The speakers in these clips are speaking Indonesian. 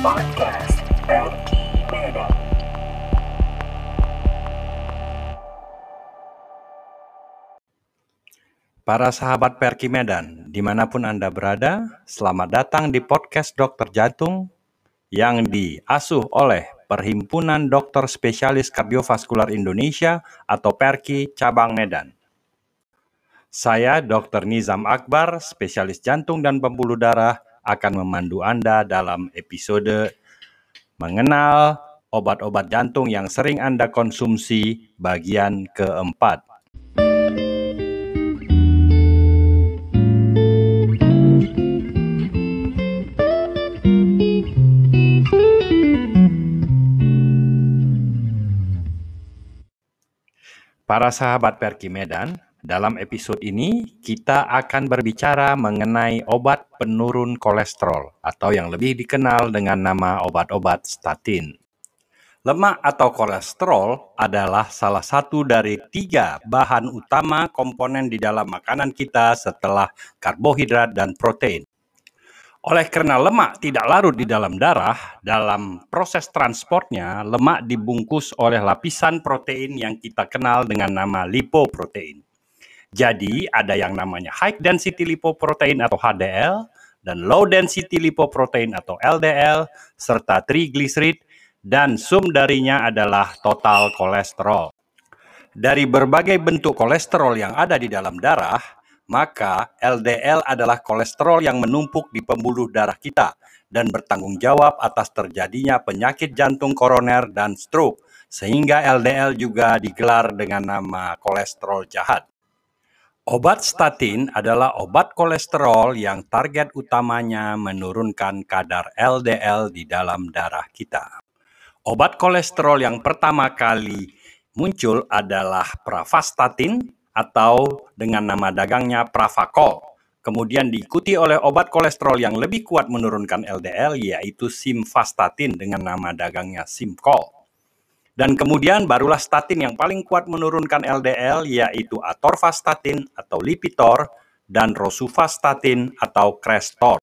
Para sahabat Perki Medan, di mana pun Anda berada, selamat datang di podcast Dokter Jantung yang diasuh oleh Perhimpunan Dokter Spesialis Kardiovaskular Indonesia atau Perki Cabang Medan. Saya Dr. Nizam Akbar, spesialis jantung dan pembuluh darah, akan memandu Anda dalam episode mengenal obat-obat jantung yang sering Anda konsumsi bagian keempat. Para sahabat Perki Medan, dalam episode ini kita akan berbicara mengenai obat penurun kolesterol atau yang lebih dikenal dengan nama obat-obat statin. Lemak atau kolesterol adalah salah satu dari tiga bahan utama komponen di dalam makanan kita setelah karbohidrat dan protein. Oleh karena lemak tidak larut di dalam darah, dalam proses transportnya, lemak dibungkus oleh lapisan protein yang kita kenal dengan nama lipoprotein. Jadi, ada yang namanya high density lipoprotein atau HDL, dan low density lipoprotein atau LDL, serta triglycerid, dan sum darinya adalah total kolesterol. Dari berbagai bentuk kolesterol yang ada di dalam darah, maka LDL adalah kolesterol yang menumpuk di pembuluh darah kita dan bertanggung jawab atas terjadinya penyakit jantung koroner dan stroke, sehingga LDL juga digelar dengan nama kolesterol jahat. Obat statin adalah obat kolesterol yang target utamanya menurunkan kadar LDL di dalam darah kita. Obat kolesterol yang pertama kali muncul adalah pravastatin atau dengan nama dagangnya Pravacol. Kemudian diikuti oleh obat kolesterol yang lebih kuat menurunkan LDL yaitu simvastatin dengan nama dagangnya Simcol. Dan kemudian barulah statin yang paling kuat menurunkan LDL yaitu atorvastatin atau Lipitor dan rosuvastatin atau Crestor.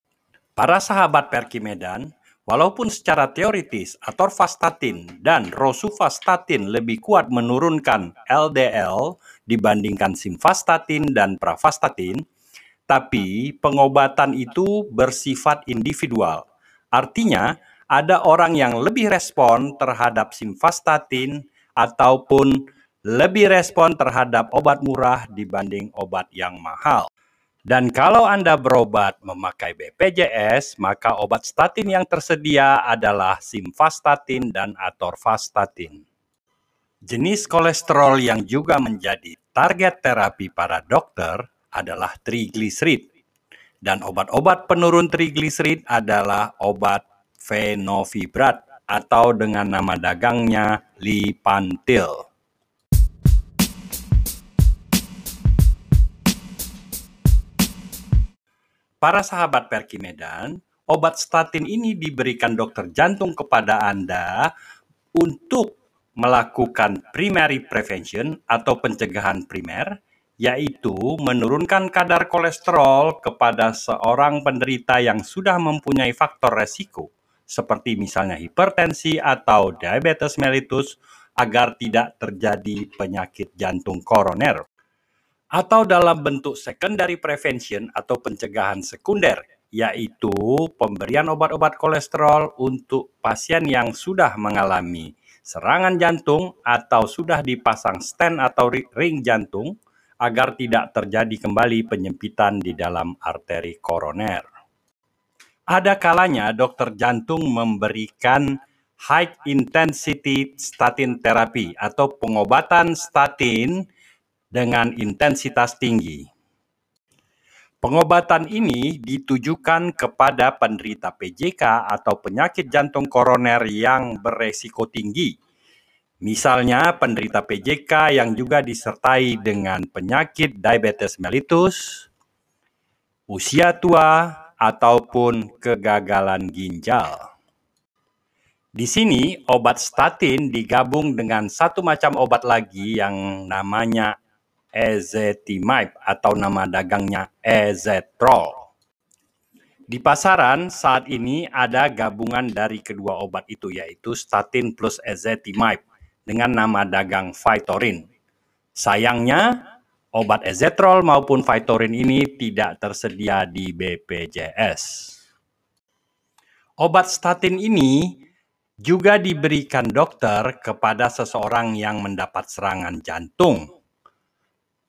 Para sahabat Perki Medan, Walaupun secara teoritis atorvastatin dan rosuvastatin lebih kuat menurunkan LDL dibandingkan simvastatin dan pravastatin, tapi pengobatan itu bersifat individual. Artinya, ada orang yang lebih respon terhadap simvastatin ataupun lebih respon terhadap obat murah dibanding obat yang mahal. Dan kalau Anda berobat memakai BPJS, maka obat statin yang tersedia adalah simvastatin dan atorvastatin. Jenis kolesterol yang juga menjadi target terapi para dokter adalah trigliserid. Dan obat-obat penurun trigliserid adalah obat fenovibrat atau dengan nama dagangnya Lipantil. Para sahabat Perki Medan, obat statin ini diberikan dokter jantung kepada Anda untuk melakukan primary prevention atau pencegahan primer, yaitu menurunkan kadar kolesterol kepada seorang penderita yang sudah mempunyai faktor resiko, seperti misalnya hipertensi atau diabetes mellitus, agar tidak terjadi penyakit jantung koroner atau dalam bentuk secondary prevention atau pencegahan sekunder, yaitu pemberian obat-obat kolesterol untuk pasien yang sudah mengalami serangan jantung atau sudah dipasang stent atau ring jantung agar tidak terjadi kembali penyempitan di dalam arteri koroner. Ada kalanya dokter jantung memberikan high intensity statin therapy atau pengobatan statin dengan intensitas tinggi. Pengobatan ini ditujukan kepada penderita PJK atau penyakit jantung koroner yang beresiko tinggi. Misalnya penderita PJK yang juga disertai dengan penyakit diabetes mellitus, usia tua, ataupun kegagalan ginjal. Di sini obat statin digabung dengan satu macam obat lagi yang namanya ezetimibe atau nama dagangnya ezetrol. Di pasaran saat ini ada gabungan dari kedua obat itu yaitu statin plus ezetimibe dengan nama dagang Vytorin. Sayangnya, obat ezetrol maupun Vytorin ini tidak tersedia di BPJS. Obat statin ini juga diberikan dokter kepada seseorang yang mendapat serangan jantung.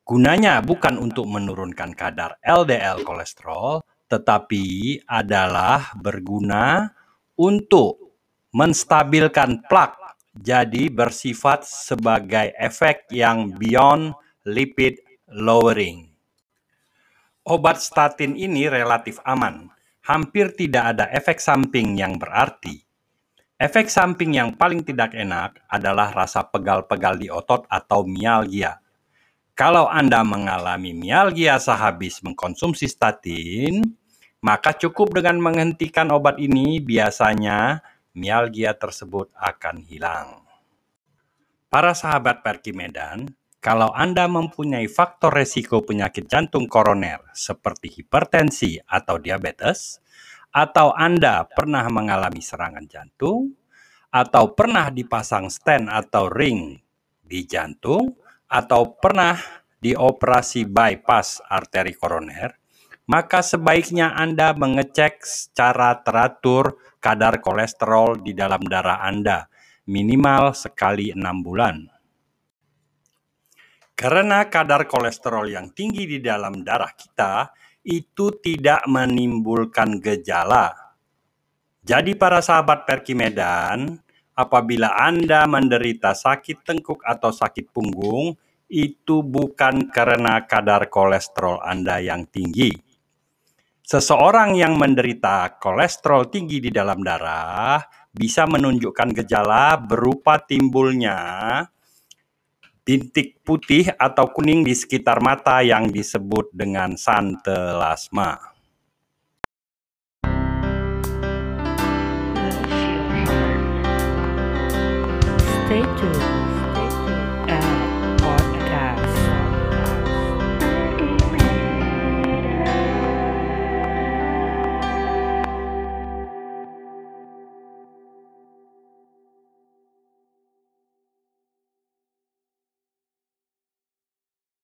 Gunanya bukan untuk menurunkan kadar LDL kolesterol, tetapi adalah berguna untuk menstabilkan plak, jadi bersifat sebagai efek yang beyond lipid lowering. Obat statin ini relatif aman, hampir tidak ada efek samping yang berarti. Efek samping yang paling tidak enak adalah rasa pegal-pegal di otot atau mialgia. Kalau Anda mengalami mialgia sehabis mengkonsumsi statin, maka cukup dengan menghentikan obat ini, biasanya mialgia tersebut akan hilang. Para sahabat Perki Medan, kalau Anda mempunyai faktor resiko penyakit jantung koroner seperti hipertensi atau diabetes, atau Anda pernah mengalami serangan jantung, atau pernah dipasang stent atau ring di jantung, atau pernah dioperasi bypass arteri koroner, maka sebaiknya Anda mengecek secara teratur kadar kolesterol di dalam darah Anda, minimal sekali enam bulan. Karena kadar kolesterol yang tinggi di dalam darah kita itu tidak menimbulkan gejala. Jadi para sahabat Perki Medan, apabila Anda menderita sakit tengkuk atau sakit punggung, itu bukan karena kadar kolesterol Anda yang tinggi Seseorang yang menderita kolesterol tinggi di dalam darah bisa menunjukkan gejala berupa timbulnya bintik putih atau kuning di sekitar mata yang disebut dengan santelasma.